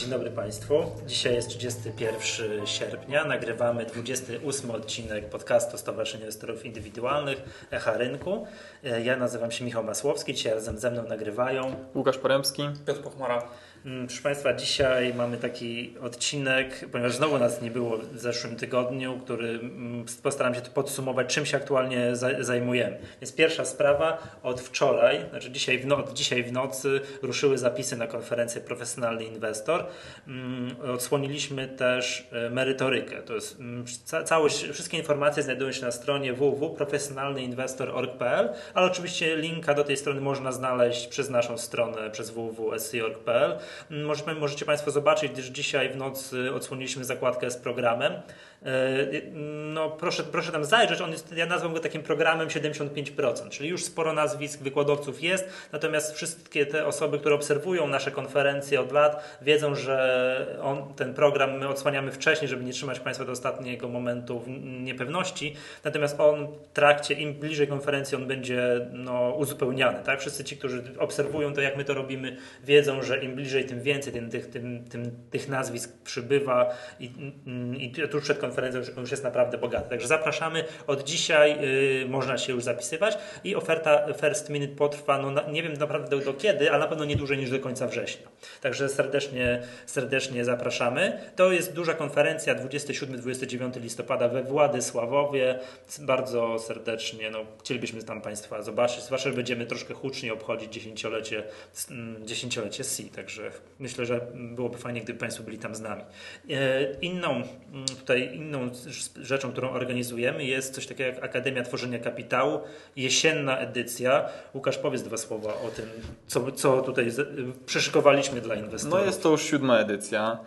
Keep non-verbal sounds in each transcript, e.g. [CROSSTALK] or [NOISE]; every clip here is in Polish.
Dzień dobry Państwu. Dzisiaj jest 31 sierpnia. Nagrywamy 28 odcinek podcastu Stowarzyszenia Inwestorów Indywidualnych Echa Rynku. E, Ja nazywam się Michał Masłowski. Dzisiaj razem ze mną nagrywają Łukasz Poremski. Piotr Pochmara. Mm, Proszę Państwa, dzisiaj mamy taki odcinek, ponieważ znowu nas nie było w zeszłym tygodniu, który mm, postaram się podsumować, czym się aktualnie za- zajmujemy. Więc pierwsza sprawa, od wczoraj, znaczy dzisiaj w, no, od dzisiaj w nocy ruszyły zapisy na konferencję Profesjonalny Inwestor. Mm, Odsłoniliśmy też e, merytorykę. To jest ca- całość, wszystkie informacje znajdują się na stronie www.profesjonalnyinwestor.org.pl, ale oczywiście linka do tej strony można znaleźć przez naszą stronę, przez www.sc.org.pl. Możemy, możecie Państwo zobaczyć, gdyż dzisiaj w nocy odsłoniliśmy zakładkę z programem. E, No, proszę, proszę tam zajrzeć, on jest, ja nazwę go takim programem 75%, czyli już sporo nazwisk wykładowców jest, natomiast wszystkie te osoby, które obserwują nasze konferencje od lat, wiedzą, że on, ten program my odsłaniamy wcześniej, żeby nie trzymać Państwa do ostatniego momentu niepewności, natomiast on w trakcie, im bliżej konferencji on będzie no, uzupełniany. Tak? Wszyscy ci, którzy obserwują to, jak my to robimy, wiedzą, że im bliżej, tym więcej tym, tych, tym, tym, tych nazwisk przybywa i, i tuż przed konferencją już, już jest naprawdę bogaty. Także zapraszamy. Od dzisiaj y, można się już zapisywać i oferta First Minute potrwa, no, na, nie wiem naprawdę do, kiedy, ale na pewno nie dłużej niż do końca września. Także serdecznie, serdecznie zapraszamy. To jest duża konferencja 27-29 listopada we Władysławowie. Bardzo serdecznie no, chcielibyśmy tam Państwa zobaczyć, zwłaszcza, że będziemy troszkę hucznie obchodzić dziesięciolecie, dziesięciolecie C, także myślę, że byłoby fajnie, gdyby Państwo byli tam z nami. E, Inną tutaj inną rzeczą, którą organizujemy jest coś takiego jak Akademia Tworzenia Kapitału, jesienna edycja. Łukasz, powiedz dwa słowa o tym, co, co tutaj przyszykowaliśmy dla inwestorów. No jest to już siódma edycja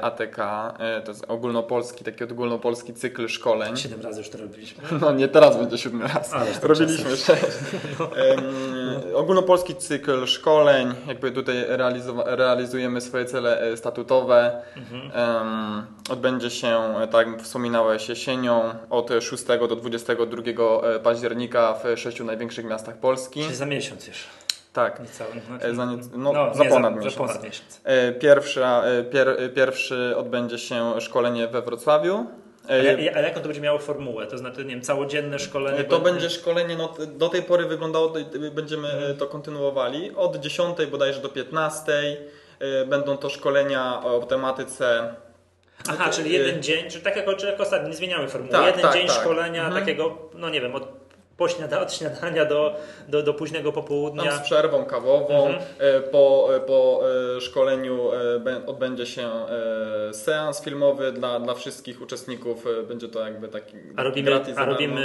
ATK. E, To jest ogólnopolski, taki ogólnopolski cykl szkoleń. Siedem razy już to robiliśmy. [LAUGHS] No nie, teraz będzie siódmy raz. Ależ to Robiliśmy sześć. [LAUGHS] Em, Ogólnopolski cykl szkoleń, jakby tutaj realizujemy swoje cele e, statutowe. Em, Odbędzie się, e, tak jak wspominałeś, jesienią od 6 do 22 października w sześciu największych miastach Polski. Czyli za miesiąc już. Tak. Niecały, E, za nie- no, no, za nie, ponad za, miesiąc. Za ponad miesiąc. E, Pierwsza, e, pier, pierwszy odbędzie się szkolenie we Wrocławiu. Ale, ale jaką to będzie miało formułę? To znaczy, nie wiem, całodzienne szkolenie? To będzie szkolenie, no, do tej pory wyglądało, będziemy e, to kontynuowali. Od 10 bodajże do 15 e, będą to szkolenia o tematyce. Aha, czyli jeden dzień, czyli tak jak, jak ostatnio, nie zmieniamy formuły. Tak, jeden tak, dzień tak. szkolenia Mhm. takiego, no nie wiem, od, po śniada, od śniadania do, do, do późnego Tam popołudnia. z przerwą kawową. Mhm. E, Po, e, po e, szkoleniu bę- odbędzie się seans filmowy dla, dla wszystkich uczestników. Będzie to jakby taki A robimy, gratis a robimy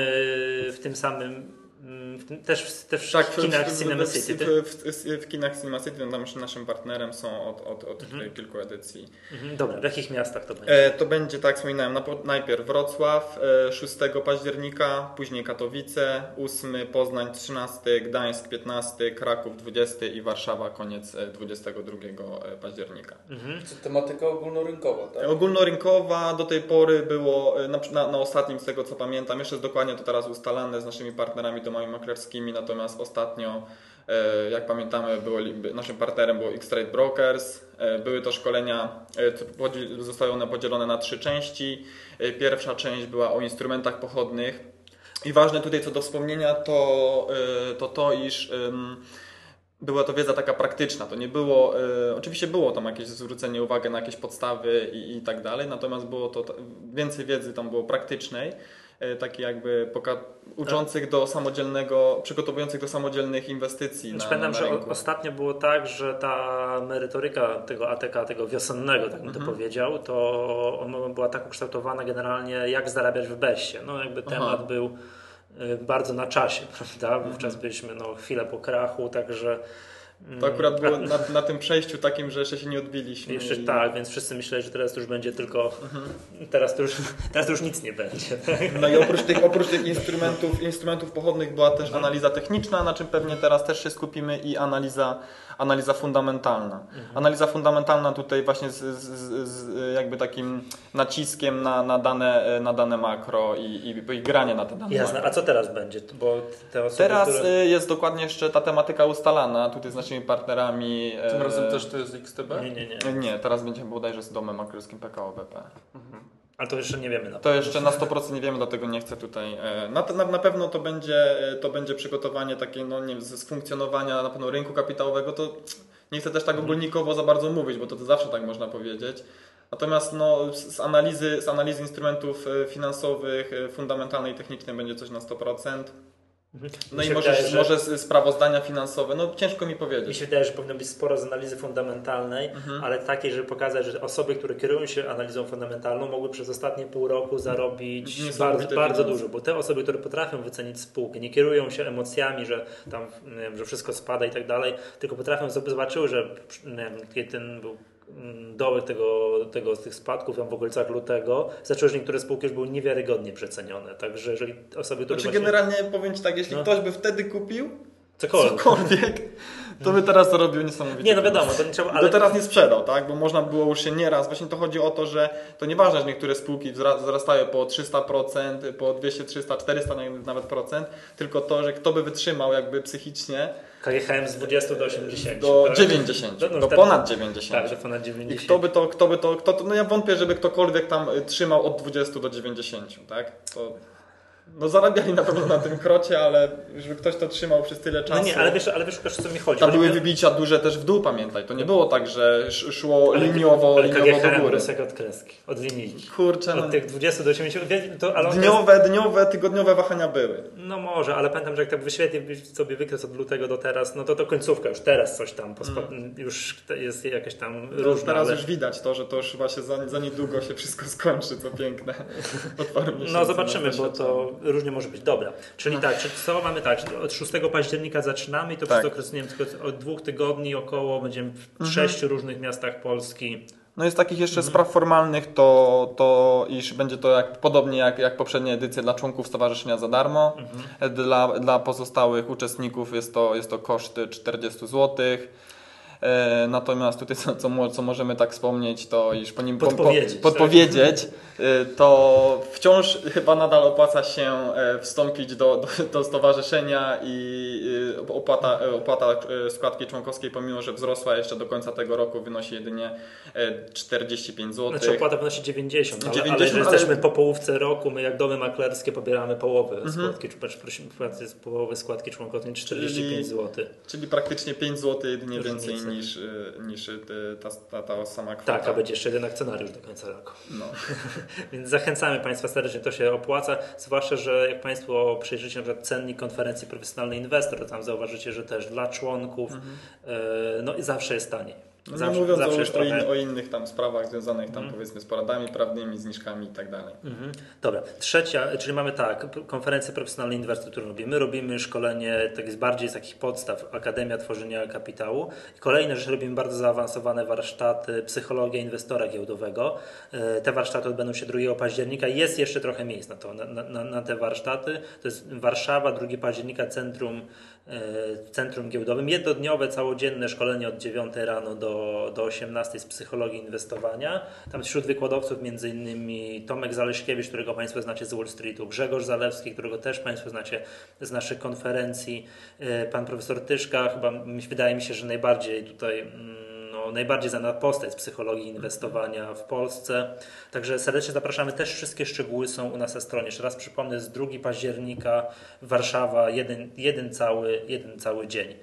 w tym samym, w tym, też, też Tak, w kinach w, Cinema w, City. w, w, w kinach Cinema City, tam już naszym partnerem są od, od, od Mhm. kilku edycji. Mhm, Dobra, w jakich miastach to będzie? E, to będzie, tak wspominałem, na, najpierw Wrocław e, 6 października, później Katowice 8, Poznań 13, Gdańsk 15, Kraków 20 i Warszawa koniec e, 22 października. Mhm. To tematyka ogólnorynkowa, tak? Ogólnorynkowa do tej pory było e, na, na, na ostatnim, z tego co pamiętam, jeszcze jest dokładnie to teraz ustalane z naszymi partnerami domami natomiast ostatnio, e, jak pamiętamy, było, naszym partnerem było X-Trade Brokers. E, Były to szkolenia, e, zostały one podzielone na trzy części. Pierwsza część była o instrumentach pochodnych. I ważne tutaj co do wspomnienia to to, to iż była to wiedza taka praktyczna. To nie było, oczywiście było tam jakieś zwrócenie uwagi na jakieś podstawy i, i tak dalej, natomiast było to, więcej wiedzy tam było praktycznej, e, takiej jakby uczących do samodzielnego, przygotowujących do samodzielnych inwestycji Znaczy, na, pamiętam, na że ostatnio było tak, że ta merytoryka tego ATK, tego wiosennego, tak bym Mhm. to powiedział, to ona była tak ukształtowana generalnie, jak zarabiać w beście. No jakby Aha. temat był y, bardzo na czasie, [LAUGHS] prawda? Wówczas byliśmy no, chwilę po krachu, także... To akurat było na, na tym przejściu takim, że jeszcze się nie odbiliśmy. Jeszcze i- tak, więc wszyscy myśleli, że teraz już będzie tylko... Mhm. Teraz, to już, teraz to już nic nie będzie. Tak? No i oprócz tych, oprócz tych instrumentów, instrumentów pochodnych była też analiza techniczna, na czym pewnie teraz też się skupimy i analiza, analiza fundamentalna. Analiza fundamentalna tutaj właśnie z, z, z, jakby takim naciskiem na, na, dane, na dane makro i, i, i granie na te dane Jasne, makro. a co teraz będzie? Bo te osoby, Teraz które... y, jest dokładnie jeszcze ta tematyka ustalana tutaj z naszymi partnerami. Tym e, razem też to jest XTB? Nie, nie, nie. Nie, teraz będziemy bodajże z domem maklerskim PKO BP. Ale to jeszcze nie wiemy na To jeszcze na 100% nie wiemy, dlatego nie chcę tutaj. e, Na, na, na pewno to będzie, e, to będzie przygotowanie takie, no nie wiem, z funkcjonowania na pewno rynku kapitałowego. To nie chcę też tak ogólnikowo za bardzo mówić, bo to, to zawsze tak można powiedzieć. Natomiast no, z, analizy, z analizy instrumentów e, finansowych, fundamentalnej i technicznej będzie coś na 100%. No Mi i może, wydaje, że- może sprawozdania finansowe, no ciężko mi Mi powiedzieć. się wydaje, że powinno być sporo z analizy fundamentalnej, Mhm. ale takiej, żeby pokazać, że osoby, które kierują się analizą fundamentalną, mogły przez ostatnie pół roku zarobić bardzo, bardzo dużo, bo te osoby, które potrafią wycenić spółkę, nie kierują się emocjami, że tam wiem, że wszystko spada i tak dalej, tylko potrafią zobaczyły, że wiem, kiedy ten był dołek tego, tego, tych spadków tam w okolicach lutego, zaczęły, że niektóre spółki już były niewiarygodnie przecenione. Także jeżeli osoby, które Znaczy właśnie, generalnie powiem Ci tak, jeśli No. ktoś by wtedy kupił cokolwiek. cokolwiek, to by teraz zarobił niesamowicie. Nie, no wiadomo, to nie trzeba, Ale... Do teraz nie sprzedał, tak? Bo można było już się nieraz. Właśnie to chodzi o to, że to nieważne, że niektóre spółki wzra- wzrastają po 300%, po 200, 300, 400 nawet procent, tylko to, że kto by wytrzymał jakby psychicznie KGHM z 20 do 80. do tak? 90, No, no, do ponad 90. Tak, do ponad I 90. kto by to, kto by to, kto to, no ja wątpię, żeby ktokolwiek tam y, trzymał od 20 do 90, tak? To, no zarabiali na pewno na tym krocie, ale żeby ktoś to trzymał przez tyle czasu. No nie, ale wiesz, ale wiesz o co mi chodzi. Tam były mi wybicia duże też w dół, pamiętaj. To nie było tak, że sz- szło liniowo, ale liniowo do góry. jak od kreski, od linijki. Kurczę, no, Od tych 20 do 80, wie- to, ale on jest, dniowe, dniowe, tygodniowe wahania były. No może, ale pamiętam, że jak tak wyświetlić sobie wykres od lutego do teraz, no to to końcówka, już teraz coś tam, pospa- już jest jakaś tam No, różna, teraz ale... już widać to, że to już chyba się za, za niedługo się wszystko skończy, co piękne. [LAUGHS] No zobaczymy, bo to różnie może być. Dobra, czyli tak, czyli co mamy tak, od 6 października zaczynamy i to Tak. Mhm. przez okres, nie wiem, tylko od dwóch tygodni około będziemy w sześciu różnych miastach Polski. No jest takich Mhm. jeszcze spraw formalnych, to, to iż będzie to jak, podobnie jak, jak poprzednie edycje dla członków stowarzyszenia za darmo. Mhm. Dla, dla pozostałych uczestników jest to, jest to koszt 40 zł. E, Natomiast tutaj co, co, co możemy tak wspomnieć, to iż po nim po- Podpowiedzieć, po, podpowiedzieć e, to wciąż chyba nadal opłaca się e, wstąpić do, do, do stowarzyszenia i opłata, opłata składki członkowskiej, pomimo że wzrosła jeszcze do końca tego roku, wynosi jedynie e, 45 zł. Znaczy opłata wynosi 90, ale, 90, ale jeżeli ale- jesteśmy po połówce roku, my jak domy maklerskie pobieramy połowę Mhm. składki, czy prosimy z połowy składki członkowskiej 45 Czyli- zł. Czyli praktycznie 5 zł jedynie Różnica. więcej niż, y, niż y, ta, ta, ta sama kwota. Tak, a będzie jeszcze jeden akcjonariusz do końca roku. No. [LAUGHS] Więc zachęcamy Państwa serdecznie, to się opłaca. Zwłaszcza, że jak Państwo przejrzycie na przykład cennik konferencji Profesjonalny Inwestor, to tam zauważycie, że też dla członków e, no i zawsze jest taniej. No Zawsze, nie mówiąc zawsze o, jest trochę... o innych tam sprawach związanych tam powiedzmy z poradami prawnymi, zniżkami i tak dalej. Mhm. Dobra, trzecia, czyli mamy tak, konferencję profesjonalnej inwestor, którą robimy. Robimy szkolenie tak z bardziej z takich podstaw, Akademia Tworzenia Kapitału. Kolejne rzeczy robimy bardzo zaawansowane warsztaty, psychologia inwestora giełdowego. E, Te warsztaty odbędą się 2 października. Jest jeszcze trochę miejsc na to, na, na, na te warsztaty. To jest Warszawa, 2 października, Centrum w Centrum Giełdowym. Jednodniowe, całodzienne szkolenie od 9 rano do, do 18 z psychologii inwestowania. Tam wśród wykładowców innymi Tomek Zaleśkiewicz, którego Państwo znacie z Wall Streetu, Grzegorz Zalewski, którego też Państwo znacie z naszych konferencji, e, pan profesor Tyszka, chyba wydaje mi się, że najbardziej tutaj mm, no, najbardziej znana postać z psychologii inwestowania w Polsce. Także serdecznie zapraszamy. Też wszystkie szczegóły są u nas na stronie. Jeszcze raz przypomnę, z 2 października Warszawa, jeden, jeden, cały, jeden cały dzień.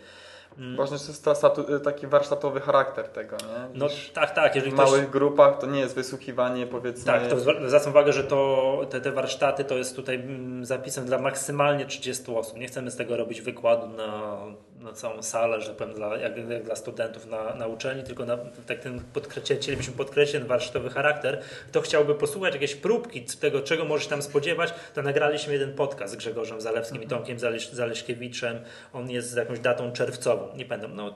Właśnie to jest ta, statu, taki warsztatowy charakter tego, nie? No tak, tak. Jeżeli w ktoś, małych grupach to nie jest wysłuchiwanie powiedzmy... Tak, to zwra- zwracam uwagę, że to, te, te warsztaty to jest tutaj mm, zapisem dla maksymalnie 30 osób. Nie chcemy z tego robić wykładu na, na całą salę, że powiem, dla, jak, jak dla studentów na, na uczelni, tylko na, tak ten podkreślić, chcielibyśmy podkreślić ten warsztatowy charakter. Kto chciałby posłuchać jakieś próbki tego, czego może się tam spodziewać, to nagraliśmy jeden podcast z Grzegorzem Zalewskim i Tomkiem Zaleś, Zaleśkiewiczem. On jest z jakąś datą czerwcową. Nie pamiętam, no,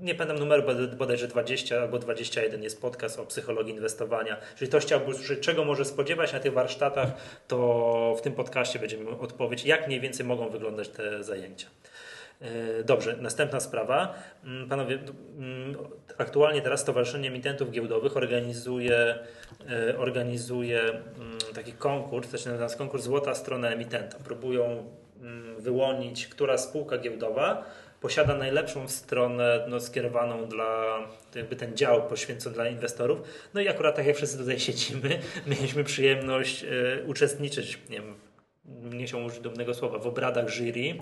nie pamiętam numeru, bod- bodajże 20 albo 21 jest podcast o psychologii inwestowania. Jeżeli ktoś chciałby usłyszeć, czego może spodziewać się na tych warsztatach, to w tym podcaście będziemy odpowiedź, jak mniej więcej mogą wyglądać te zajęcia. E, Dobrze, następna sprawa. Mm, Panowie, mm, aktualnie teraz Stowarzyszenie Emitentów Giełdowych organizuje, e, organizuje mm, taki konkurs, to się nazywa konkurs Złota Strona Emitenta. Próbują wyłonić, która spółka giełdowa posiada najlepszą stronę no, skierowaną dla jakby ten dział poświęcony dla inwestorów. No i akurat tak jak wszyscy tutaj siedzimy, [LAUGHS] mieliśmy przyjemność e, uczestniczyć, nie wiem, nie się użyć dumnego słowa, w obradach jury.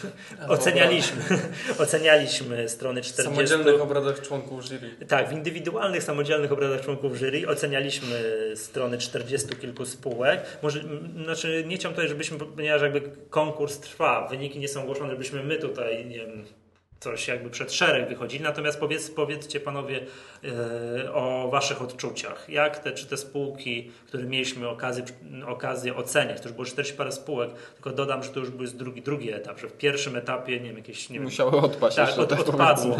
[LAUGHS] ocenialiśmy, [LAUGHS] ocenialiśmy strony 40. W samodzielnych obradach członków jury. Tak, w indywidualnych, samodzielnych obradach członków jury ocenialiśmy strony 40 kilku spółek. Może, znaczy nie chciałem tutaj, żebyśmy, ponieważ jakby konkurs trwa, wyniki nie są ogłoszone, żebyśmy my tutaj, nie wiem, coś jakby przed szereg wychodzili. Natomiast powiedz, powiedzcie panowie yy, o waszych odczuciach. Jak te, czy te spółki, które mieliśmy okazję, okazję oceniać, to już było 40 parę spółek, tylko dodam, że to już był drugi, drugi etap, że w pierwszym etapie, nie wiem, jakieś... Nie Musiały wiem, odpaść. Tak, od, odpadło.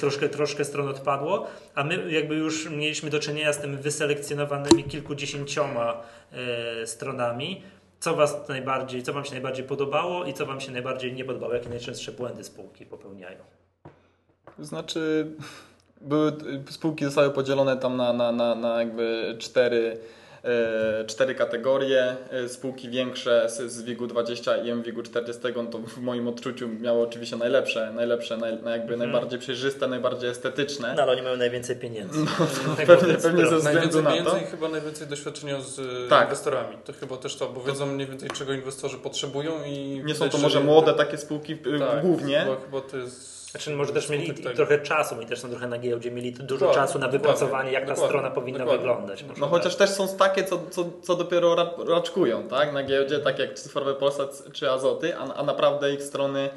Troszkę, troszkę stron odpadło, a my jakby już mieliśmy do czynienia z tymi wyselekcjonowanymi kilkudziesięcioma yy, stronami co Was najbardziej, co Wam się najbardziej podobało i co Wam się najbardziej nie podobało? Jakie najczęstsze błędy spółki popełniają? Znaczy, były, spółki zostały podzielone tam na, na, na, na jakby cztery cztery kategorie. E, spółki większe z WIG-u 20 i MWIG-u 40 no to w moim odczuciu miało oczywiście najlepsze, najlepsze, naj, jakby hmm. najbardziej przejrzyste, najbardziej estetyczne. No ale oni mają najwięcej pieniędzy. No, tak [LAUGHS] pewnie, pewnie ze względu najwięcej na to. i chyba najwięcej doświadczenia z e, tak. inwestorami. To chyba też to, bo wiedzą mniej więcej czego inwestorzy potrzebują i... Nie są to może młode takie spółki tak, głównie. Chyba, chyba to jest znaczy może też mieli trochę czasu, oni też są trochę na giełdzie, mieli dużo czasu na wypracowanie, jak ta strona powinna dokładnie. wyglądać. No chociaż też są takie, co, co, co dopiero raczkują, tak? Na giełdzie, tak jak cyfrowe Polsat czy Azoty, a, a naprawdę ich strony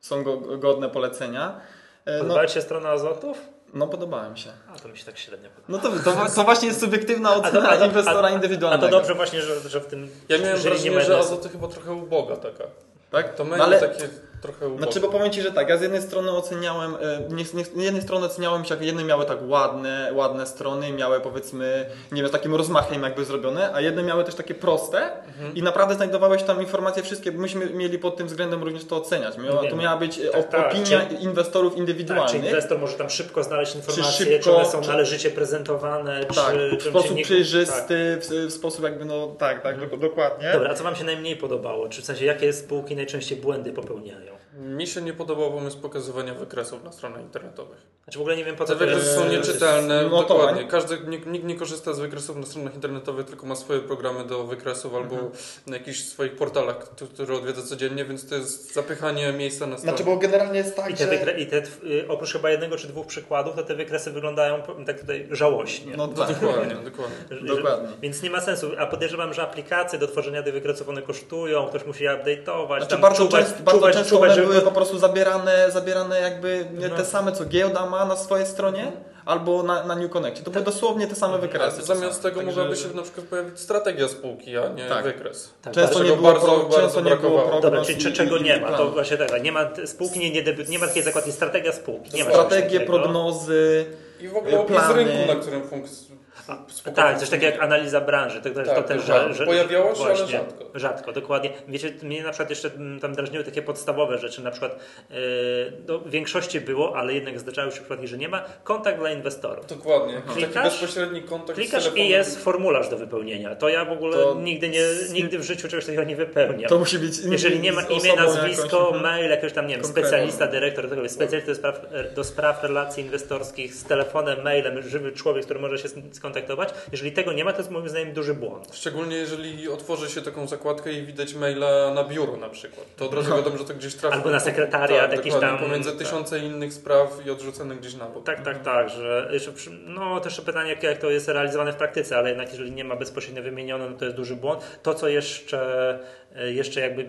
są go, godne polecenia. E, Podobała no, się strona Azotów? No podobałem się. A to mi się tak średnio podoba. No to, to, to właśnie jest subiektywna ocena a to, a, inwestora indywidualnego. A to dobrze właśnie, że, że w tym... Ja miałem wrażenie, że Azoty chyba trochę uboga taka. Tak? To no ale... takie trochę ubogie. Znaczy, bo powiem Ci, że tak, ja z jednej strony oceniałem, e, nie, nie, z jednej strony oceniałem się, jak jedne miały tak ładne, ładne strony, miały powiedzmy, nie wiem, z takim rozmachem jakby zrobione, a jedne miały też takie proste mhm. i naprawdę znajdowałeś tam informacje wszystkie, bo myśmy mieli pod tym względem również to oceniać. Miała, to miała być e, tak, tak, opinia czy, inwestorów indywidualnych. Tak, czy inwestor może tam szybko znaleźć informacje, czy, szybko, czy one są czy, należycie prezentowane, tak, czy, w sposób nie... przejrzysty, w, w, sposób jakby, no tak, tak, mhm. dokładnie. Dobra, a co Wam się najmniej podobało? Czy w sensie, jakie spółki najczęściej błędy popełniają? Mi się nie podobał pomysł pokazywania wykresów na stronach internetowych. Znaczy w ogóle nie wiem po co Te wykresy są nieczytelne, no dokładnie. Każdy, nikt, nikt, nie korzysta z wykresów na stronach internetowych, tylko ma swoje programy do wykresów albo mhm. na jakichś swoich portalach, które odwiedza codziennie, więc to jest zapychanie miejsca na stronę. Znaczy, bo generalnie jest tak, I te, że... i te y, oprócz chyba jednego czy dwóch przykładów, to te wykresy wyglądają tak tutaj żałośnie. No, tak. dokładnie, dokładnie. dokładnie. Więc nie ma sensu. A podejrzewam, że aplikacje do tworzenia tych wykresów one kosztują, ktoś musi je update'ować. Znaczy, bardzo, czuwać, często, bardzo czuwać, często czuwać, one były po prostu zabierane, zabierane jakby no. te same, co giełda ma na swojej stronie albo na, na New Connectie. To były tak. dosłownie te same wykresy. Zamiast tego Także... mogłaby się na przykład pojawić strategia spółki, a nie tak. wykres. Tak. Często, nie było, bardzo, pro, bardzo często nie było prognoz Dobra, czyli czego nie ma? To właśnie tak, nie ma spółki, nie, nie, nie ma takiej zakładki strategia spółki. Nie Strategie, prognozy, I w ogóle opis rynku, na którym funkcjonuje tak, coś takiego jak analiza branży. To, tak, to też, że, że, Pojawiało się, właśnie, ale rzadko. Rzadko, dokładnie. Wiecie, mnie na przykład jeszcze tam drażniły takie podstawowe rzeczy, na przykład yy, no, w większości było, ale jednak zdarzały się przypadki, że nie ma, kontakt dla inwestorów. Dokładnie, klikasz, taki bezpośredni kontakt Klikasz i jest formularz do wypełnienia. To ja w ogóle to... nigdy, nie, nigdy w życiu czegoś takiego nie wypełniam. To musi być Jeżeli nie ma imię, nazwisko, jakąś, mail, jakiś tam, nie wiem, specjalista, dyrektor, tego, specjalista do spraw, do spraw relacji inwestorskich z telefonem, mailem, żywy człowiek, który może się skontaktować. Jeżeli tego nie ma, to jest moim zdaniem duży błąd. Szczególnie jeżeli otworzy się taką zakładkę i widać maila na biuro na przykład. To od razu no. wiadomo, że to gdzieś trafi. Albo na sekretariat, tak, jakiś tam. Pomiędzy tak. tysiące innych spraw i odrzucone gdzieś na bok. Tak, tak, tak. Że jeszcze, no też pytanie, jak, jak to jest realizowane w praktyce, ale jednak jeżeli nie ma bezpośrednio wymienione, no to jest duży błąd. To, co jeszcze E, jeszcze jakby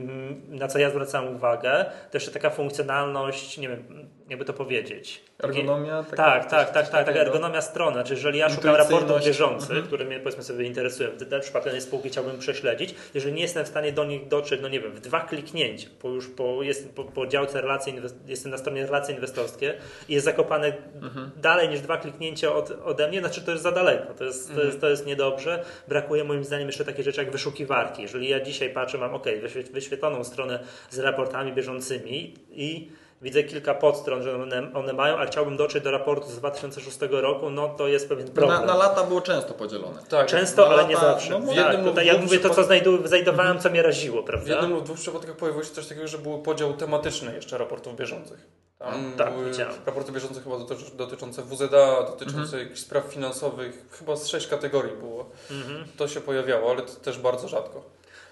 na co ja zwracam uwagę, to jeszcze taka funkcjonalność, nie wiem, jakby to powiedzieć. Ergonomia? Taka, tak, tak, tak, tak, taka ergonomia strony. Znaczy, jeżeli ja szukam raportów bieżących, mhm. które mnie powiedzmy sobie interesują, w tym przypadku tej spółki chciałbym prześledzić, jeżeli nie jestem w stanie do nich dotrzeć, no nie wiem, w dwa kliknięcia, bo już po, jest, po, po działce relacje, jestem na stronie relacje inwestorskie i jest zakopane mhm. dalej niż dwa kliknięcia od, ode mnie, znaczy to jest za daleko, to jest, to, jest, mhm. to jest niedobrze. Brakuje moim zdaniem jeszcze takiej rzeczy jak wyszukiwarki. Jeżeli ja dzisiaj patrzę, mam ok, wyświetloną stronę z raportami bieżącymi i widzę kilka podstron, że one, one, mają, a chciałbym dotrzeć do raportu z 2006 roku, no to jest pewien problem. Na, na lata było często podzielone. Tak, często, ale lata, nie zawsze. No, tak, tutaj ja mówię to, co znajdowałem, co mnie raziło, prawda? W jednym lub dwóch przypadkach pojawiło się coś takiego, że był podział tematyczny jeszcze raportów bieżących. Tam tak, były widziałem. raporty bieżące chyba dotyczące WZA, dotyczące mhm. jakichś spraw finansowych, chyba z sześć kategorii było. Mhm. To się pojawiało, ale to też bardzo rzadko.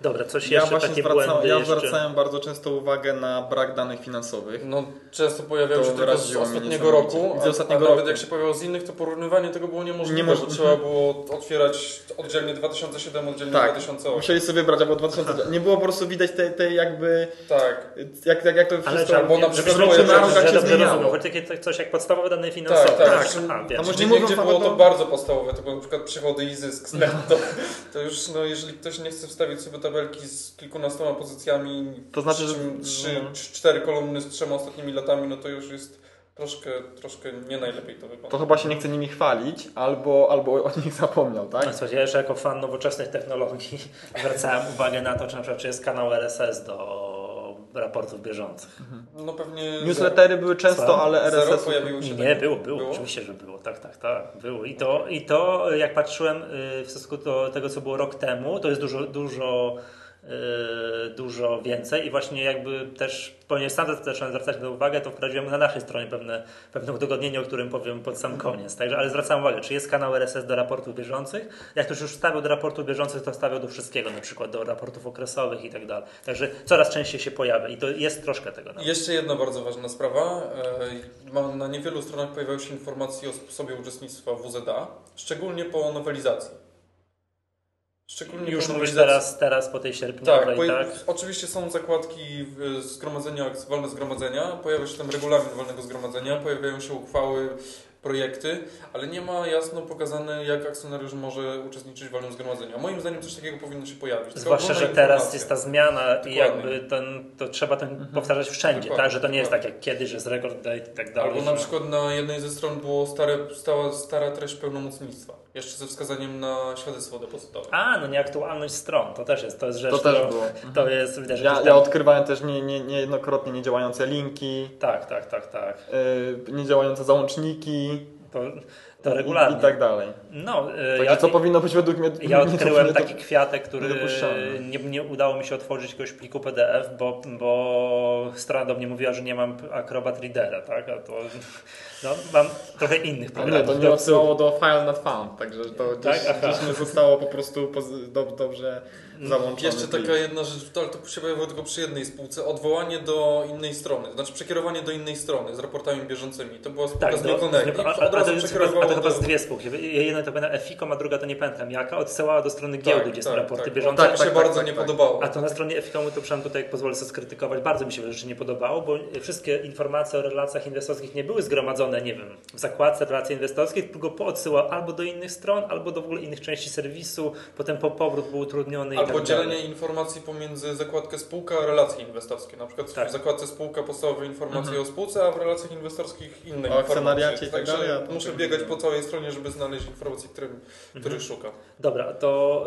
Dobra, coś ja jeszcze takie błędy Ja jeszcze... zwracałem bardzo często uwagę na brak danych finansowych. No często pojawiało się tylko z ostatniego roku, a, z ostatniego a nawet roku. jak się pojawiało z innych, to porównywanie tego było niemożliwe, nie bo trzeba było otwierać oddzielnie 2007, oddzielnie tak, 2008. musieli sobie wybrać, albo 2008. Nie było po prostu widać tej, tej jakby... Tak. Jak, jak, jak to wszystko... Ale bo na przykład było na się zmieniało. Chodzi takie coś jak podstawowe dane finansowe. Tak, tak. tak. A, a może nie gdzie było to bardzo podstawowe, to było na przykład przychody i zysk [LAUGHS] netto. To już, no jeżeli ktoś nie chce wstawić sobie tabelki z kilkunastoma pozycjami, to znaczy, że trzy, no. cztery kolumny z trzema ostatnimi latami, no to już jest troszkę, troszkę nie najlepiej to wygląda. To chyba się nie chce nimi chwalić, albo, albo o nich [LAUGHS] zapomniał, tak? No, słuchajcie, ja jeszcze jako fan nowoczesnych technologii [LAUGHS] zwracałem uwagę na to, czy na przykład czy jest kanał RSS do raportów bieżących. Mhm. No pewnie... Newslettery były często, Co? ale RSS... pojawiły się. Nie, było, było, było, oczywiście, że było. Tak, tak, tak. Było. I to, i to jak patrzyłem y, w stosunku do tego, co było rok temu, to jest dużo, dużo dużo więcej i właśnie jakby też, ponieważ sam zacząłem zwracać na uwagę, to wprowadziłem na naszej stronie pewne, pewne udogodnienie, o którym powiem pod sam koniec. Także, ale zwracam uwagę, czy jest kanał RSS do raportów bieżących. Jak ktoś już wstawiał do raportów bieżących, to wstawiał do wszystkiego, na przykład do raportów okresowych i tak dalej. Także coraz częściej się pojawia i to jest troszkę tego. Nawet. Jeszcze jedna bardzo ważna sprawa. E, na niewielu stronach pojawiały się informacje o sposobie uczestnictwa WZA, szczególnie po nowelizacji. Szczególnie Już mówisz teraz, teraz po tej sierpniowej, tak? tak? Oczywiście są zakładki zgromadzenia, wolne zgromadzenia, pojawia się tam regulamin wolnego zgromadzenia, pojawiają się uchwały projekty, ale nie ma jasno pokazane, jak akcjonariusz może uczestniczyć w wolnym zgromadzeniu. A moim zdaniem coś takiego powinno się pojawić. Zwłaszcza, że teraz jest ta zmiana Dokładnie. i jakby ten, to trzeba ten mhm. powtarzać wszędzie, tak? Że to nie jest tak jak kiedyś, że jest record date i tak dalej. Albo na przykład na jednej ze stron było stare, stała stara treść pełnomocnictwa. Jeszcze ze wskazaniem na świadectwo depozytowe. A, no nieaktualność stron, to też jest, to jest rzecz, to, też było. to mhm. jest, widać, ja, ja odkrywałem też nie, nie, niejednokrotnie niedziałające linki. Tak, tak, tak, tak. Yy, niedziałające załączniki. To, to regularnie. I, tak dalej. No, Także ja, co powinno być według mnie... Ja [LAUGHS] odkryłem taki kwiatek, który nie, nie, udało mi się otworzyć jakiegoś pliku PDF, bo, bo strona do mnie mówiła, że nie mam Acrobat Readera, tak? A to no, mam trochę innych programów. nie, to nie odsyłało do File Not Found, także to tak? gdzieś, gdzieś nie zostało po prostu dobrze załączone. Jeszcze taka jedna rzecz, ale to się pojawiło tylko przy jednej spółce, odwołanie do innej strony, znaczy przekierowanie do innej strony z raportami bieżącymi. To była spółka tak, z Milkonegi. A, a, a, to, a to chyba z dwie spółki. Jedna to była Eficom, a druga to nie pamiętam jaka, odsyłała do strony giełdy, tak, gdzie tak, są raporty tak, bieżące. Tak, mi się tak, bardzo tak, nie podobało. A to na stronie Eficomu to przynajmniej tutaj pozwolę sobie skrytykować, bardzo mi się rzeczy nie podobało, bo wszystkie informacje o relacjach inwestorskich nie były zgromadzone, nie wiem, w zakładce relacji inwestorskich, tylko poodsyłał albo do innych stron, albo do w ogóle innych części serwisu, potem po powrót był utrudniony. Albo dzielenie informacji pomiędzy zakładkę spółka a relacje inwestorskie. Na przykład tak. w zakładce spółka podstawowe informacje mhm. o spółce, a w relacjach inwestorskich inne o informacje. Tak Także dalej, muszę biegać po całej stronie, żeby znaleźć informacje, których, mhm. których szukam. Dobra, to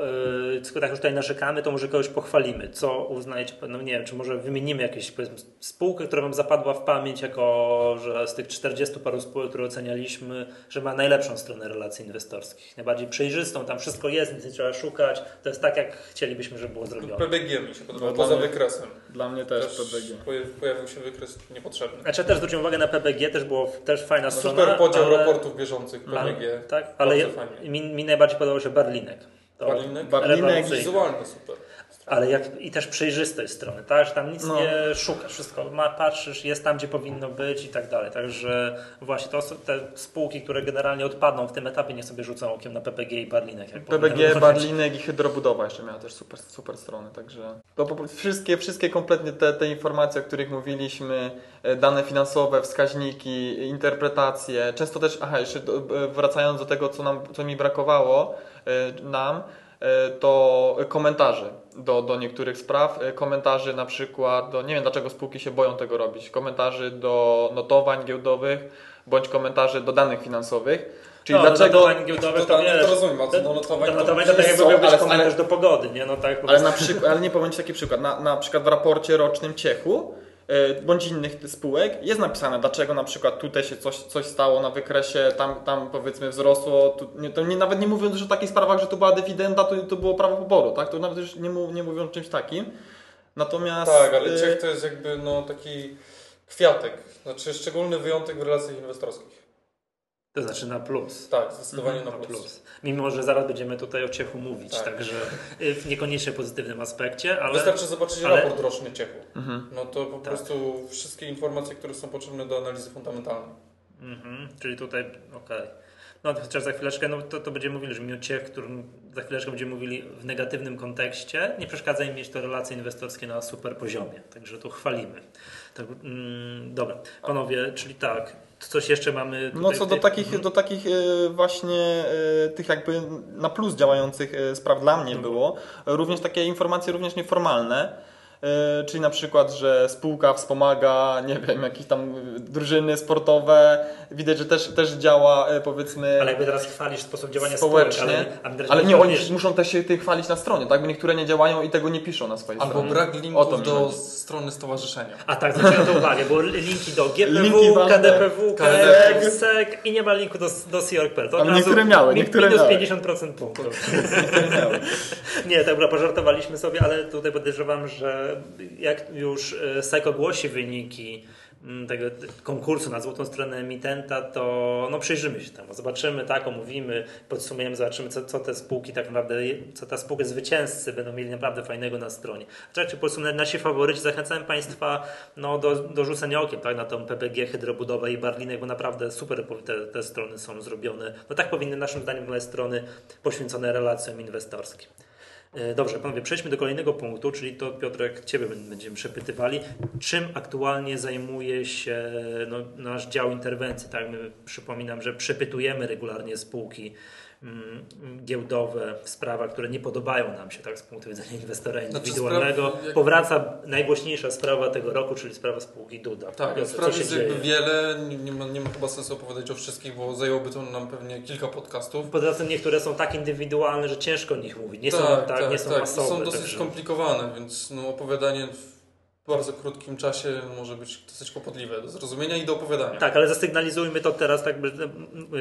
yy, skoro tak już tutaj narzekamy, to może kogoś pochwalimy. Co uznajecie, no nie wiem, czy może wymienimy jakieś spółkę, która Wam zapadła w pamięć, jako że z tych 40 paru spółek, które ocenialiśmy, że ma najlepszą stronę relacji inwestorskich. Najbardziej przejrzystą, tam wszystko jest, nic nie trzeba szukać. To jest tak, jak chcielibyśmy, żeby było zrobione. PBG mi się podobało, no, poza mnie, wykresem. Dla mnie też, też PBG. Pojawił się wykres niepotrzebny. Znaczy też zwróciłem uwagę na PBG, też było też fajna no, strona. Super podział ale... raportów bieżących PBG. tak, ale mi, mi, najbardziej podobał się Berlinek. To Berlinek? Berlinek wizualny super ale jak, i też przejrzystość strony, tak? Że tam nic no. nie szukasz, wszystko ma, patrzysz, jest tam, gdzie powinno być i tak dalej. Także właśnie to te spółki, które generalnie odpadną w tym etapie, nie sobie rzucą okiem na PPG i Barlinek. Jak PPG, Barlinek i Hydrobudowa jeszcze miała też super, super strony, także to wszystkie, wszystkie kompletnie te, te informacje, o których mówiliśmy, e, dane finansowe, wskaźniki, interpretacje, często też, aha, jeszcze e, wracając do tego, co, nam, co mi brakowało e, nam, to komentarzy do, do niektórych spraw, e, komentarzy na przykład do, nie wiem dlaczego spółki się boją tego robić, komentarzy do notowań giełdowych, bądź komentarzy do danych finansowych. Czyli no, dlaczego... notowań giełdowych to, to, wiesz, to rozumiem, do, do notowań, do notowań to, tak jakby komentarz do pogody, nie? No tak, ale, na przykład, ale nie powiem Ci taki przykład, na, na przykład w raporcie rocznym Ciechu bądź innych spółek jest napisane, dlaczego na przykład tutaj się coś, coś stało na wykresie, tam, tam powiedzmy wzrosło, tu, nie, to nie, nawet nie mówiąc już o takich sprawach, że to była dywidenda, to, to było prawo poboru, tak? To nawet już nie, nie mówiąc o czymś takim. Natomiast... Tak, ale e, Ciech to jest jakby no taki Kwiatek. Znaczy szczególny wyjątek w relacjach inwestorskich. To znaczy na plus. Tak, zdecydowanie mhm, na, plus. na, plus. Mimo, że zaraz będziemy tutaj o Ciechu mówić, tak. także y, w niekoniecznie pozytywnym aspekcie, ale... Wystarczy zobaczyć ale... raport roczny Ciechu. Mhm. No to po tak. prostu wszystkie informacje, które są potrzebne do analizy fundamentalnej. Mhm. Czyli tutaj, okej. Okay. No chociaż za chwileczkę, no to, to będziemy mówili, że mimo Ciech, którym za chwileczkę będziemy mówili w negatywnym kontekście, nie przeszkadza im mieć to relacje inwestorskie na super poziomie. Także tu chwalimy. Tak, mm, dobra, panowie, czyli tak, coś jeszcze mamy. no co do takich, mhm. do takich e, właśnie e, tych jakby na plus działających e, spraw dla mnie było, również takie informacje również nieformalne czyli na przykład, że spółka wspomaga, nie wiem, jakieś tam drużyny sportowe. Widać, że też, też działa e, powiedzmy. Ale jakby teraz chwalisz sposób działania społecznie. Spółki, ale, ale nie, oni muszą też się chwalić na stronie, tak? Bo niektóre nie działają i tego nie piszą na swojej Albo stronie. brak linków do chodzi. strony stowarzyszenia. A tak, zwróciłem to uwagę, bo linki do GPW, linki KDPW, KDPW, SEC i nie ma linku do, do CRP. To ale niektóre miały, niektóre minus miały. 50% punktów. [LAUGHS] nie, tak pożartowaliśmy sobie, ale tutaj podejrzewam, że jak już e, SEC ogłosi wyniki mm, tego konkursu na złotą stronę emitenta, to no, przyjrzymy się temu. Zobaczymy, tak, omówimy, podsumujemy, zobaczymy, co, co te spółki tak naprawdę, co ta spółka zwycięzcy będą mieli naprawdę fajnego na stronie. W trakcie podsumujemy nasi faworyci, zachęcałem Państwa no, do, do rzucenia okiem tak, na tą PPG, hydrobudowę i Barlinek, bo naprawdę super te, te strony są zrobione. No tak powinny naszym zdaniem wyglądać strony poświęcone relacjom inwestorskim. E, dobrze, panowie, przejdźmy do kolejnego punktu, czyli to Piotrek, Ciebie będziemy przepytywali. Czym aktualnie zajmuje się no, nasz dział interwencji? Tak, my przypominam, że przepytujemy regularnie spółki giełdowe w sprawach, które nie podobają nam się tak z punktu widzenia inwestora znaczy, indywidualnego. Znaczy, spraw... Powraca najgłośniejsza sprawa tego roku, czyli sprawa spółki Duda. Tak, spraw jest dzieje? jakby wiele, nie ma, nie ma chyba sensu opowiadać o wszystkich, bo zajęłoby to nam pewnie kilka podcastów. Poza tym niektóre są tak indywidualne, że ciężko o nich mówić. Nie tak, są, tak, tak, nie są tak. masowe. Są dosyć także... skomplikowane, więc no, opowiadanie bardzo krótkim czasie może być dosyć kłopotliwe do zrozumienia i do opowiadania. Tak, ale zasygnalizujmy to teraz tak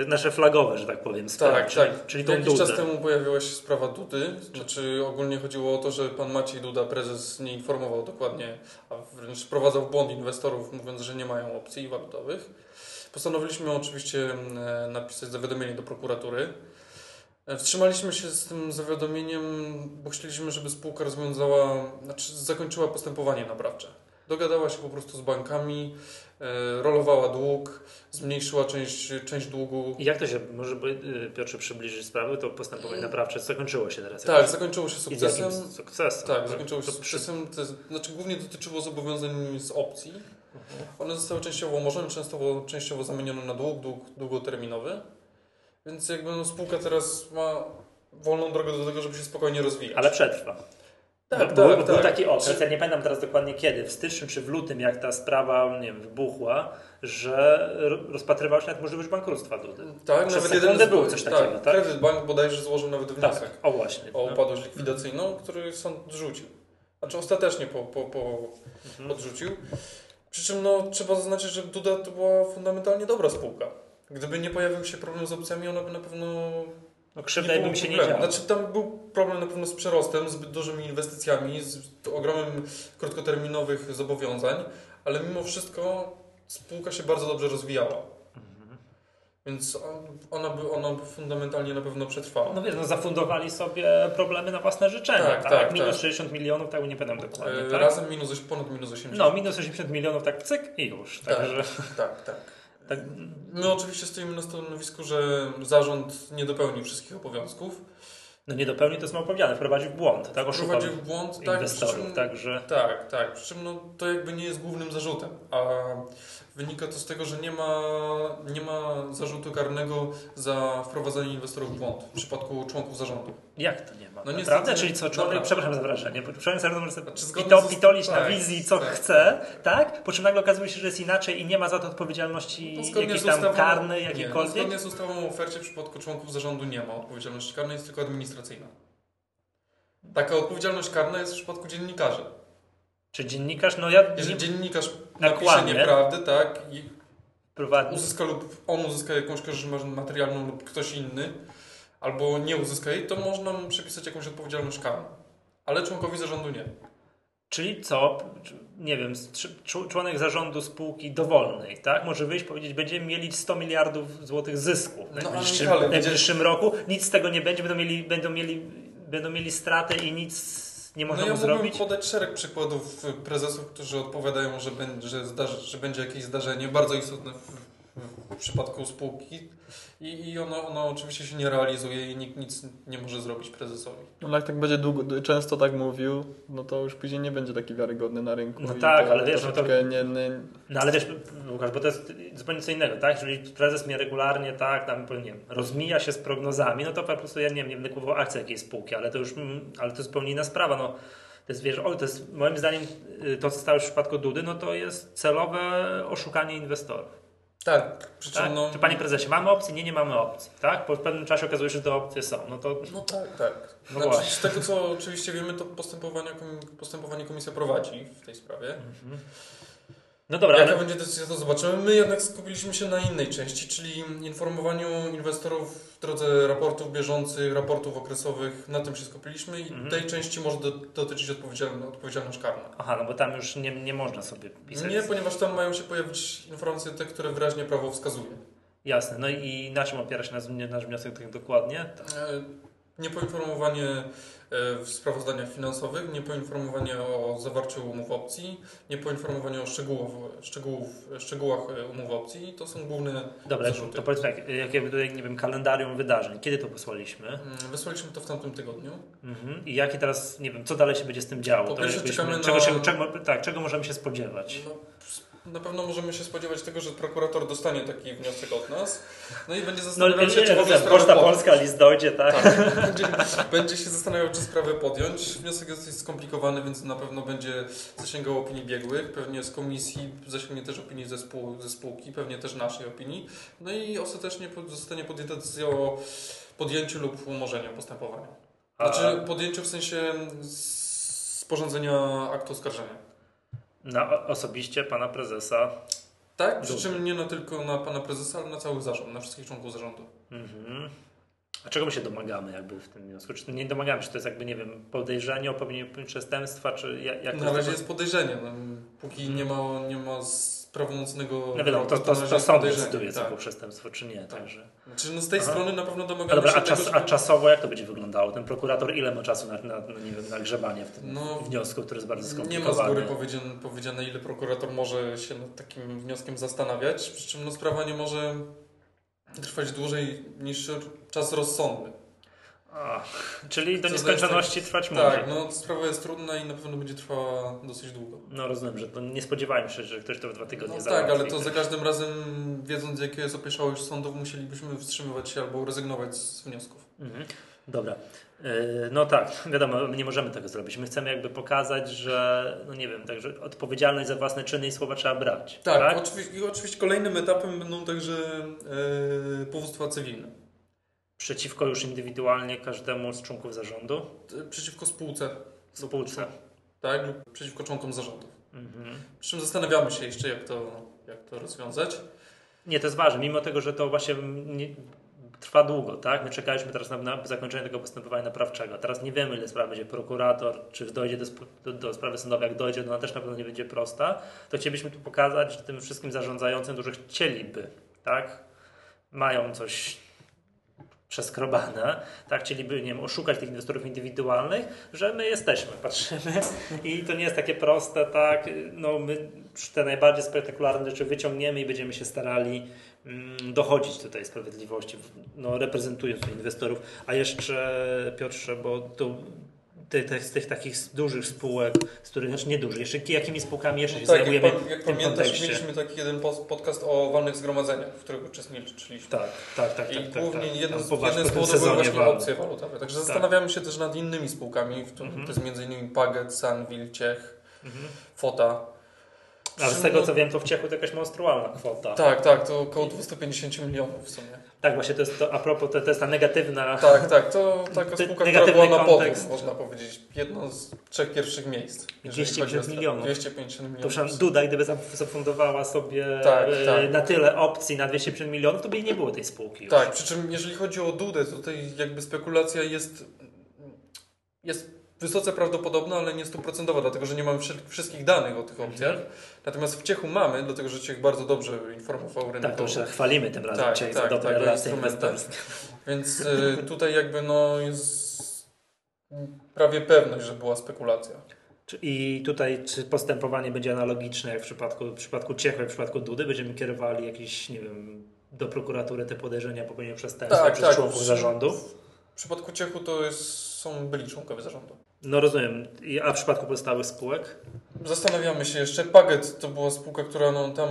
nasze flagowe, że tak powiem, sprawy. Tak, czyli, tak. Czyli Jakiś Dudę. czas temu pojawiła się sprawa Dudy, znaczy ogólnie chodziło o to, że pan Maciej Duda, prezes, nie informował dokładnie, a wręcz wprowadzał w błąd inwestorów, mówiąc, że nie mają opcji walutowych. Postanowiliśmy oczywiście e, napisać zawiadomienie do prokuratury, wstrzymaliśmy się z tym zawiadomieniem, bo chcieliśmy, żeby spółka rozwiązała, znaczy zakończyła postępowanie naprawcze. Dogadała się po prostu z bankami, e, rolowała dług, zmniejszyła część, część długu. I jak to się, może y, Piotrze przybliżyć sprawę, to postępowanie naprawcze zakończyło się teraz? Tak, zakończyło się sukcesem. sukcesem? Tak, zakończyło się sukcesem. To znaczy głównie dotyczyło zobowiązań z opcji. Mhm. One zostały częściowo umorzone, częściowo, częściowo zamienione na dług, dług długoterminowy. Więc jakby no, spółka teraz ma wolną drogę do tego, żeby się spokojnie rozwijać. Ale przetrwa. Tak, tak, był, tak, był taki okres, ja nie pamiętam teraz dokładnie kiedy, w styczniu czy w lutym, jak ta sprawa nie wiem, wybuchła, że rozpatrywał się nawet możliwość bankructwa Dudy. Tak, Przez nawet jeden było coś takiego, tak? tak? Kredyt bank bodajże złożył nawet wniosek tak, o, właśnie, o no. upadłość likwidacyjną, który sąd odrzucił. Znaczy ostatecznie po, po, po mhm. odrzucił. Przy czym no, trzeba zaznaczyć, że Duda to była fundamentalnie dobra spółka. Gdyby nie pojawił się problem z opcjami, ona by na pewno. No krzywda jakby się nie działo. Znaczy tam był problem na pewno z przerostem, zbyt dużymi inwestycjami, z ogromem krótkoterminowych zobowiązań, ale mimo wszystko spółka się bardzo dobrze rozwijała. Mhm. Więc ona by, ona by fundamentalnie na pewno przetrwała. No wiesz, no zafundowali sobie problemy na własne życzenia. Tak, tak. tak minus tak. 60 milionów, tak nie pamiętam dokładnie. E, tak? Razem minus, ponad minus 80. No, minus 80 milionów, tak cyk i już. Tak, Także... tak, tak. Tak, my oczywiście stoimy na stanowisku, że zarząd nie dopełni wszystkich obowiązków. No nie dopełni, to jest mało powiedziane, wprowadził w błąd, tak? Oszukał wprowadził w błąd, tak, inwestorów, czym, także... Tak, tak, przy czym no, to jakby nie jest głównym zarzutem, a wynika to z tego, że nie ma, nie ma zarzutu karnego za wprowadzanie inwestorów w błąd w przypadku członków zarządu. Jak to nie ma? No Naprawdę? Czyli co, człowiek, no, przepraszam za wrażenie, człowiek zarządu może pitolić tak, na wizji, co tak, chce, tak. Po czym nagle okazuje się, że jest inaczej i nie ma za to odpowiedzialności no, jakiejś tam ustawą, karnej, jakiejkolwiek? Nie, zgodnie z ustawą o ofercie w przypadku członków zarządu nie ma odpowiedzialności karnej, jest tylko administracyjna. Taka odpowiedzialność karna jest w przypadku dziennikarzy. Czy dziennikarz, no ja... Jeżeli nie... dziennikarz napisze nieprawdę, tak, i uzyska lub on uzyska jakąś korzyść materialną lub ktoś inny, albo nie uzyska jej, to można mu przepisać jakąś odpowiedzialność karną. Ale członkowi zarządu nie. Czyli co? nie wiem, członek zarządu spółki dowolnej, tak? Może wyjść powiedzieć, będziemy mieli 100 miliardów złotych zysku w najbliższym, no, w najbliższym roku. Nic z tego nie będzie, będą mieli, będą mieli, będą mieli stratę i nic nie można no ja zrobić. podać szereg przykładów prezesów, którzy odpowiadają, że będzie, że, zdarzy, że będzie jakieś zdarzenie bardzo istotne w, w przypadku spółki i, i ono, ono oczywiście się nie realizuje i nikt nic nie może zrobić prezesowi. No jak tak będzie długo, często tak mówił, no to już później nie będzie taki wiarygodny na rynku. No tak, ale wiesz, no to... Nie, nie... No ale wiesz, Łukasz, bo to jest zupełnie co innego, tak? Jeżeli prezes mnie regularnie, tak, tam, nie wiem, rozmija się z prognozami, no to po prostu ja nie wiem, nie będę kupował akcji jakiejś spółki, ale to już, mm, ale to jest zupełnie inna sprawa, no. To jest, wiesz, o, to jest moim zdaniem y, to, co stało już w przypadku Dudy, no to jest celowe oszukanie inwestorów. Tak. tak? No... Czy panie prezesie, mamy opcje? Nie, nie mamy opcji. Tak? Po pewnym czasie okazuje się, że te opcje są. No, to... no tak, tak. No znaczy, z tego, co oczywiście wiemy, to postępowanie, postępowanie komisja prowadzi w tej sprawie. Mhm. No dobra. Jaka ale... będzie decyzja, to zobaczymy. My jednak skupiliśmy się na innej części, czyli informowaniu inwestorów w drodze raportów bieżących, raportów okresowych. Na tym się skupiliśmy i mhm. tej części może do, dotyczyć odpowiedzialność, karna. Aha, no bo tam już nie, nie można sobie pisać. Nie, ponieważ tam mają się pojawić informacje te, które wyraźnie prawo wskazuje. Jasne. No i na czym opiera się nasz, nasz wniosek tak dokładnie? Tak. Niepoinformowanie E, w sprawozdaniach finansowych, niepoinformowanie o zawarciu umów opcji, niepoinformowanie o szczegółów, szczegółów, szczegółach e, umów opcji. To są główne Dobra, zarzuty. to powiedz tak, jakie tutaj, nie wiem, kalendarium wydarzeń. Kiedy to wysłaliśmy? Mm, wysłaliśmy to w tamtym tygodniu. Mhm. I jakie teraz, nie wiem, co dalej się będzie z tym działo? Po pierwsze czekamy na... czego, czego, tak, czego możemy się spodziewać? No, na pewno możemy się spodziewać tego, że prokurator dostanie taki wniosek od nas. No i będzie no, zastanawiał no, się, czy w ogóle Poczta Polska, list dojdzie, tak? tak. Będzie, [LAUGHS] będzie, się zastanawiał, czy sprawę podjąć. Wniosek jest dosyć skomplikowany, więc na pewno będzie zasięgał opinii biegłych. Pewnie z komisji zasięgnie też opinii ze, spół, ze spółki, pewnie też naszej opinii. No i ostatecznie zostanie podjęta decyzja o podjęciu lub umorzeniu postępowania. Znaczy podjęciu w sensie sporządzenia aktu oskarżenia. Na osobiście pana prezesa. Tak, przy czym nie no tylko na pana prezesa, ale na cały zarząd, na wszystkich członków zarządu. Mhm. A czego my się domagamy jakby w tym wniosku? Czy nie domagamy, czy to jest jakby, nie wiem, podejrzenie o popełnieniu przestępstwa, czy jak, jak Na razie jest podejrzenie, no, póki hmm. nie ma, nie ma prawomocnego... No wiadomo, to, to, to, to sąd decyduje, co tak. było przestępstwo, czy nie. Tak. Także... Czy no z tej Aha. strony na pewno domagamy dobra, się a, czas, tego, a czasowo jak to będzie wyglądało? Ten prokurator ile ma czasu na, na, na, nie wiem, na grzebanie w tym no, wniosku, który jest bardzo skomplikowany? Nie ma z góry powiedziane, powiedziane, ile prokurator może się nad takim wnioskiem zastanawiać, przy czym no, sprawa nie może trwać dłużej niż czas rozsądny. A, czyli do nieskończoności trwać może. Tak, no sprawa jest trudna i na pewno będzie trwała dosyć długo. No rozumiem, że to nie spodziewałem się, że ktoś to w dwa tygodnie no, załatwi. Tak, ale to za każdym razem, wiedząc jakie jest opieszałość sądów, musielibyśmy wstrzymywać się albo rezygnować z wniosków. Mhm. Dobra. E, no tak, [LAUGHS] wiadomo, my nie możemy tego zrobić. My chcemy jakby pokazać, że, no nie wiem, także odpowiedzialność za własne czyny i słowa trzeba brać. Tak, tak? Oczywiście, i oczywiście kolejnym etapem będą także yy, powództwa cywilne. Przeciwko już indywidualnie każdemu z członków zarządu? Przeciwko spółce. Spółce. Tak, lub przeciwko członkom zarządu. Mhm. Przy czym zastanawiamy się jeszcze, jak to, jak to rozwiązać. Nie, to jest ważne, mimo tego, że to właśnie nie, trwa długo, tak? My czekaliśmy teraz na, na, zakończenie tego postępowania naprawczego. Teraz nie wiemy, ile spraw będzie prokurator, czy dojdzie do, do, do sprawy sądowej, jak dojdzie, no ona też na pewno nie będzie prosta. To chcielibyśmy tu pokazać, że tym wszystkim zarządzającym, którzy chcieliby, tak? Mają coś przeskrobane, tak, chcieliby nie wiem, oszukać tych inwestorów indywidualnych, że my jesteśmy, [LAUGHS] patrzymy. I to nie jest takie proste, tak, no my te najbardziej spektakularne rzeczy wyciągniemy i będziemy się starali mm, dochodzić tutaj sprawiedliwości, no, reprezentując inwestorów, a jeszcze Piotrze, bo tu ty, ty, z tych takich dużych spółek, z których, znaczy nie dużych, jeszcze jakimi spółkami jeszcze się tak, zajmujemy jak, pan, jak pamiętasz, mieliśmy taki jeden podcast o walnych zgromadzeniach, w których uczestniczyliśmy. Tak, tak, tak. I tak, głównie tak, jeden, z, jeden z powodów były właśnie opcje walutowe. Także tak. zastanawiamy się też nad innymi spółkami, w których mhm. to jest m.in. Paget, Sunville, Ciech, mhm. Fota. Ale z tego co wiem, to w Ciechu to jakaś monstrualna kwota. Tak, tak, to około 250 milionów w sumie. Tak, właśnie to jest to, a propos, to, to jest ta negatywna... Tak, tak, to taka spółka, która była na podium, można powiedzieć. Jedno z trzech pierwszych miejsc. 250 milionów. 250 milionów. To Duda, gdyby zafundowała sobie tak, e, tak. na tyle opcji na 250 milionów, to by nie było tej spółki już. Tak, przy czym jeżeli chodzi o Dudę, to tutaj jakby spekulacja jest, jest wysoce prawdopodobna, ale nie stuprocentowa, dlatego że nie mamy wszystkich danych o tych opcjach. Mhm. Natomiast w Ciechu mamy, dlatego że Ciech bardzo dobrze informował rynek. Tak, to się chwalimy tym razem tak, Ciech tak, za dobre tak, relacje inwestorskie. [LAUGHS] Więc y, tutaj jakby no jest prawie pewność, że była spekulacja. I tutaj czy postępowanie będzie analogiczne jak w przypadku, w przypadku Ciechu, jak w przypadku Dudy? Będziemy kierowali jakieś, nie wiem, do prokuratury te podejrzenia popełnienia przestępstwa tak, przez tak. członków zarządu? W przypadku Ciechu to jest, są byli członkowie zarządu. No rozumiem. A w przypadku pozostałych spółek? Zastanawiamy się jeszcze. Paget to była spółka, która no, tam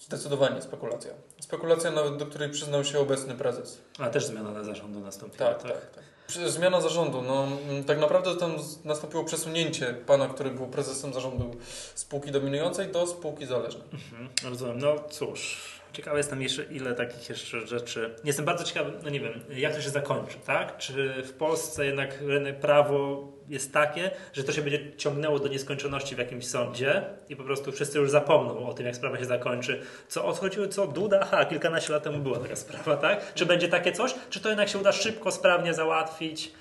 zdecydowanie spekulacja. Spekulacja nawet, do której przyznał się obecny prezes. A też zmiana na zarządu nastąpiła, tak? Tak, tak. tak. Zmiana zarządu. No, tak naprawdę tam nastąpiło przesunięcie pana, który był prezesem zarządu spółki dominującej do spółki zależnej. Mhm, rozumiem. No cóż, Ciekawy jestem jeszcze, ile takich jeszcze rzeczy. Jestem bardzo ciekawy, no nie wiem, jak to się zakończy, tak? Czy w Polsce jednak prawo jest takie, że to się będzie ciągnęło do nieskończoności w jakimś sądzie i po prostu wszyscy już zapomną o tym, jak sprawa się zakończy. Co odchodziło, co Duda? Aha, kilkanaście lat temu była taka sprawa, tak? Czy będzie takie coś? Czy to jednak się uda szybko, sprawnie załatwić?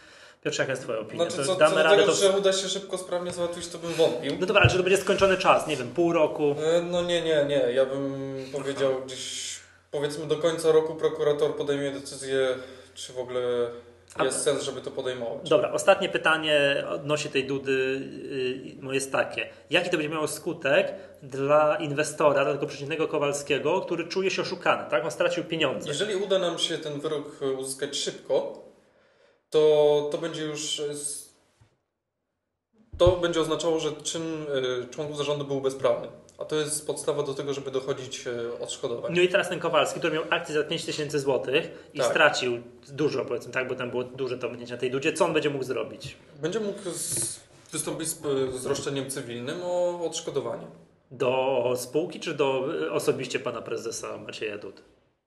Piotr, jaka jest Twoja opinia? Znaczy, co, damy co radę, tego, to... że uda się szybko, sprawnie załatwić, to bym wątpił. No dobra, ale czy to będzie skończony czas? Nie wiem, pół roku? E, no nie, nie, nie. Ja bym powiedział Aha. gdzieś, powiedzmy do końca roku prokurator podejmie decyzję, czy w ogóle jest A... sens, żeby to podejmować. Dobra, ostatnie pytanie odnośnie tej Dudy yy, jest takie. Jaki to będzie miało skutek dla inwestora, dla tego przeciwnego Kowalskiego, który czuje się oszukany, tak? On stracił pieniądze. Jeżeli uda nam się ten wyrok uzyskać szybko, to, to będzie już. E, to będzie oznaczało, że czyn e, członków zarządu był bezprawny. A to jest podstawa do tego, żeby dochodzić e, odszkodowań. No i teraz ten Kowalski, który miał akcję za 5 tysięcy złotych i tak. stracił dużo, powiedzmy, tak, bo tam było duże to na tej dudzie, co on będzie mógł zrobić? Będzie mógł z, wystąpić z, z roszczeniem cywilnym o odszkodowanie. Do spółki, czy do osobiście pana prezesa Macieja Dud?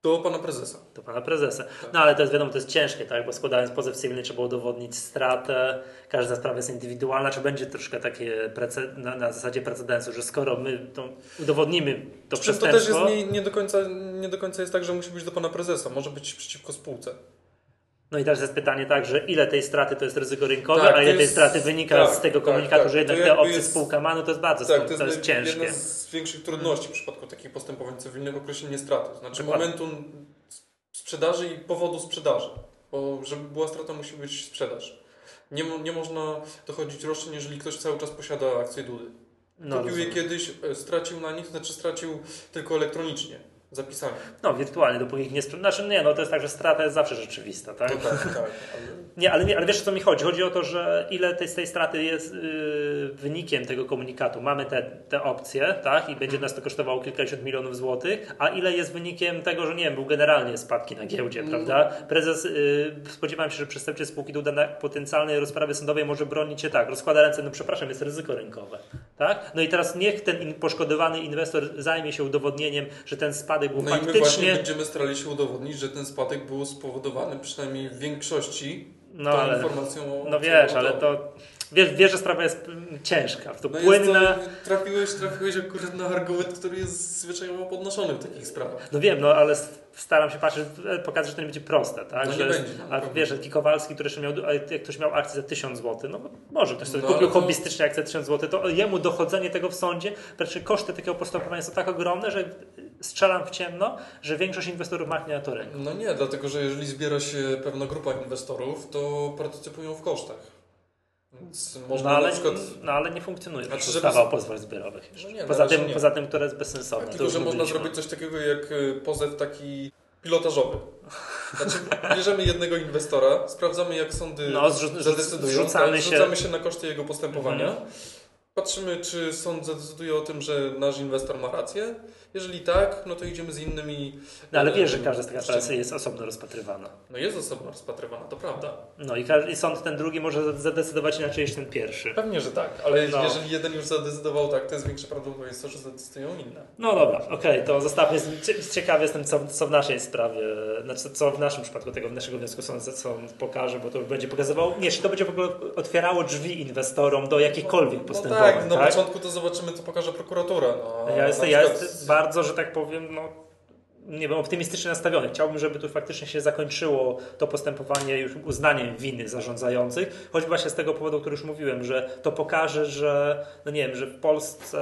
Do pana prezesa. Do pana prezesa. Tak. No ale to jest wiadomo, to jest ciężkie, tak? Bo składając pozew cywilny trzeba udowodnić stratę, każda sprawa jest indywidualna, czy będzie troszkę takie na, na, zasadzie precedensu, że skoro my to udowodnimy to przestępstwo... To też jest nie, nie, do końca, nie do końca jest tak, że musi być do pana prezesa, może być przeciwko spółce. No i teraz jest pytanie tak, że ile tej straty to jest ryzyko rynkowe, tak, a ile jest, tej straty wynika tak, z tego tak, komunikatu, tak, że jednak te opcje jest, spółka ma, no to jest bardzo tak, to jest, to jest ciężkie. Jedna z większych trudności w przypadku takich postępowań cywilnych określenie straty. Znaczy Dokładnie. momentu sprzedaży i powodu sprzedaży. Bo żeby była strata musi być sprzedaż. Nie, nie można dochodzić roszczeń, jeżeli ktoś cały czas posiada akcje Dudy. No, Kupił je kiedyś, e, stracił na nich, znaczy stracił tylko elektronicznie zapisami. No, wirtualnie, dopóki ich nie sprzedasz. Znaczy, nie, no to jest tak, że strata jest zawsze rzeczywista, tak? No tak, tak. Ale... [LAUGHS] Nie, ale, nie, ale wiesz o co mi chodzi? Chodzi o to, że ile tej, z tej straty jest yy, wynikiem tego komunikatu. Mamy te, te opcje, tak? I będzie nas to kosztowało kilkadziesiąt milionów złotych, a ile jest wynikiem tego, że nie wiem, był generalnie spadki na giełdzie, mm. prawda? Prezes, yy, spodziewałem się, że przestępczy spółki do potencjalnej rozprawy sądowej może bronić się tak, rozkłada ręce, no przepraszam, jest ryzyko rynkowe, tak? No i teraz niech ten poszkodowany inwestor zajmie się udowodnieniem, że ten spadek spadek był no faktycznie... i my właśnie będziemy starali się udowodnić, że ten spadek był spowodowany przynajmniej w większości no, tą ale, informacją o No wiesz, ale to... Wiesz, wiesz, że sprawa jest ciężka, to no płynna. To, trafiłeś, trafiłeś akurat na argument, który jest zwyczajowo podnoszony w takich sprawach. No wiem, no ale staram się patrzeć, pokazać, że to nie będzie proste, tak? No że, nie będzie. No, a wiesz, taki Kowalski, który jeszcze miał, jak ktoś miał akcję za 1000 zł, no może ktoś sobie no, kupił to... hobbystycznie akcję za 1000 zł, to jemu dochodzenie tego w sądzie, znaczy koszty takiego postępowania są tak ogromne, że strzelam w ciemno, że większość inwestorów machnie na to. No nie, dlatego że jeżeli zbiera się pewna grupa inwestorów, to partycypują w kosztach. Więc można no, ale, przykład... no ale nie funkcjonuje znaczy, ustawa żeby... o pozwach zbiorowych. No nie, poza, tym, poza tym, które jest bezsensowne. Tak, tylko, że można zrobić coś takiego jak y, pozew taki pilotażowy. [LAUGHS] Znaczy, bierzemy jednego inwestora, sprawdzamy jak sądy no, zrzu- zadecydują, zrzucamy, tak, się... się na koszty jego postępowania, mhm. patrzymy czy sąd zadecyduje o tym, że nasz inwestor ma rację, jeżeli tak, no to idziemy z innymi. No ale wiesz, że każda z tych spraw jest osobno rozpatrywana. No jest osobno rozpatrywana, to prawda. No i, i sąd ten drugi może zadecydować inaczej niż ten pierwszy. Pewnie, że tak, ale no. jeżeli jeden już zadecydował tak, to jest większe prawdopodobieństwo, że zadecydują inne. No dobra, okej, okay, to zostawmy. Ciekawy jestem, co, co w naszej sprawie, znaczy co w naszym przypadku tego naszego wniosku sąd, sąd pokaże, bo to będzie pokazywał. Nie, czy to będzie w ogóle otwierało drzwi inwestorom do jakichkolwiek no, postępowań. No tak, na tak? początku to zobaczymy, co pokaże prokuratura. No, ja jestem, ja jestem bardzo bardzo, że tak powiem, no, nie wiem, optymistycznie nastawiony. Chciałbym, żeby tu faktycznie się zakończyło to postępowanie już uznaniem winy zarządzających, choćby właśnie z tego powodu, o którym już mówiłem, że to pokaże, że, no nie wiem, że w Polsce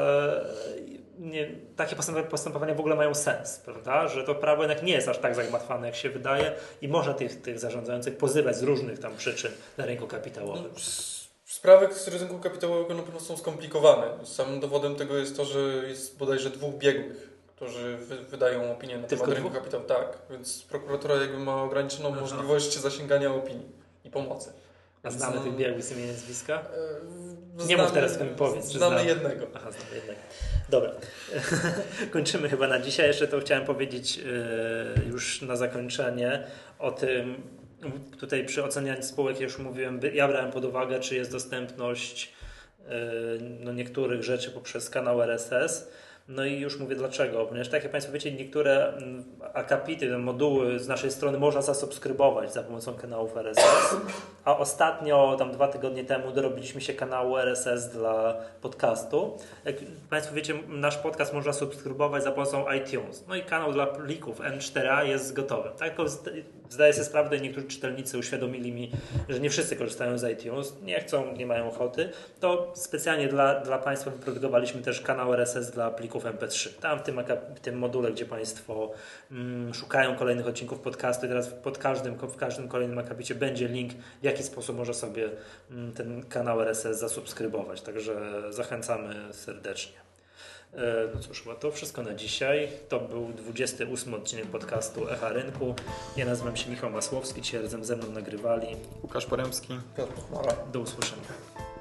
nie, takie postępowania w ogóle mają sens, prawda? Że to prawo jednak nie jest aż tak zagmatwane, jak się wydaje i można tych, tych zarządzających pozywać z różnych tam przyczyn na rynku kapitałowym. No, sprawy z rynku kapitałowego na pewno są skomplikowane. Samym dowodem tego jest to, że jest bodajże dwóch biegłych, którzy wy, wydają opinię na temat rynku kapitału. Tak, więc prokuratura jakby ma ograniczoną Aha. możliwość zasięgania opinii i pomocy. A znamy tych biegłych z imienia nazwiska? Znamy, nie mów teraz, mi powiedz. Znamy, znamy jednego. Aha, znamy jednego. Dobra. [LAUGHS] Kończymy chyba na dzisiaj. Jeszcze to chciałem powiedzieć e, już na zakończenie o tym, tutaj przy ocenianiu spółek, już mówiłem, ja brałem pod uwagę, czy jest dostępność e, no, niektórych rzeczy poprzez kanał RSS no i już mówię dlaczego, ponieważ tak jak Państwo wiecie, niektóre mm, akapity, moduły z naszej strony można zasubskrybować za pomocą kanałów RSS, a ostatnio, tam dwa tygodnie temu, dorobiliśmy się kanału RSS dla podcastu. Jak Państwo wiecie, nasz podcast można subskrybować za pomocą iTunes. No i kanał dla plików M4A jest gotowy. Tak, zdaję sobie sprawę, niektórzy czytelnicy uświadomili mi, że nie wszyscy korzystają z iTunes, nie chcą, nie mają ochoty. To specjalnie dla, dla Państwa wyprodukowaliśmy też kanał RSS dla plików plików MP3. Tam w tym, w tym module, gdzie Państwo mm, szukają kolejnych odcinków podcastu, teraz pod każdym, w każdym kolejnym akapicie będzie link, w jaki sposób może sobie mm, ten kanał RSS zasubskrybować. Także zachęcamy serdecznie. E, no cóż, chyba to wszystko na dzisiaj. To był 28 odcinek podcastu Echa Rynku. Ja nazywam się Michał Masłowski, dzisiaj razem ze mną nagrywali Łukasz Poremski, Piotr Do usłyszenia.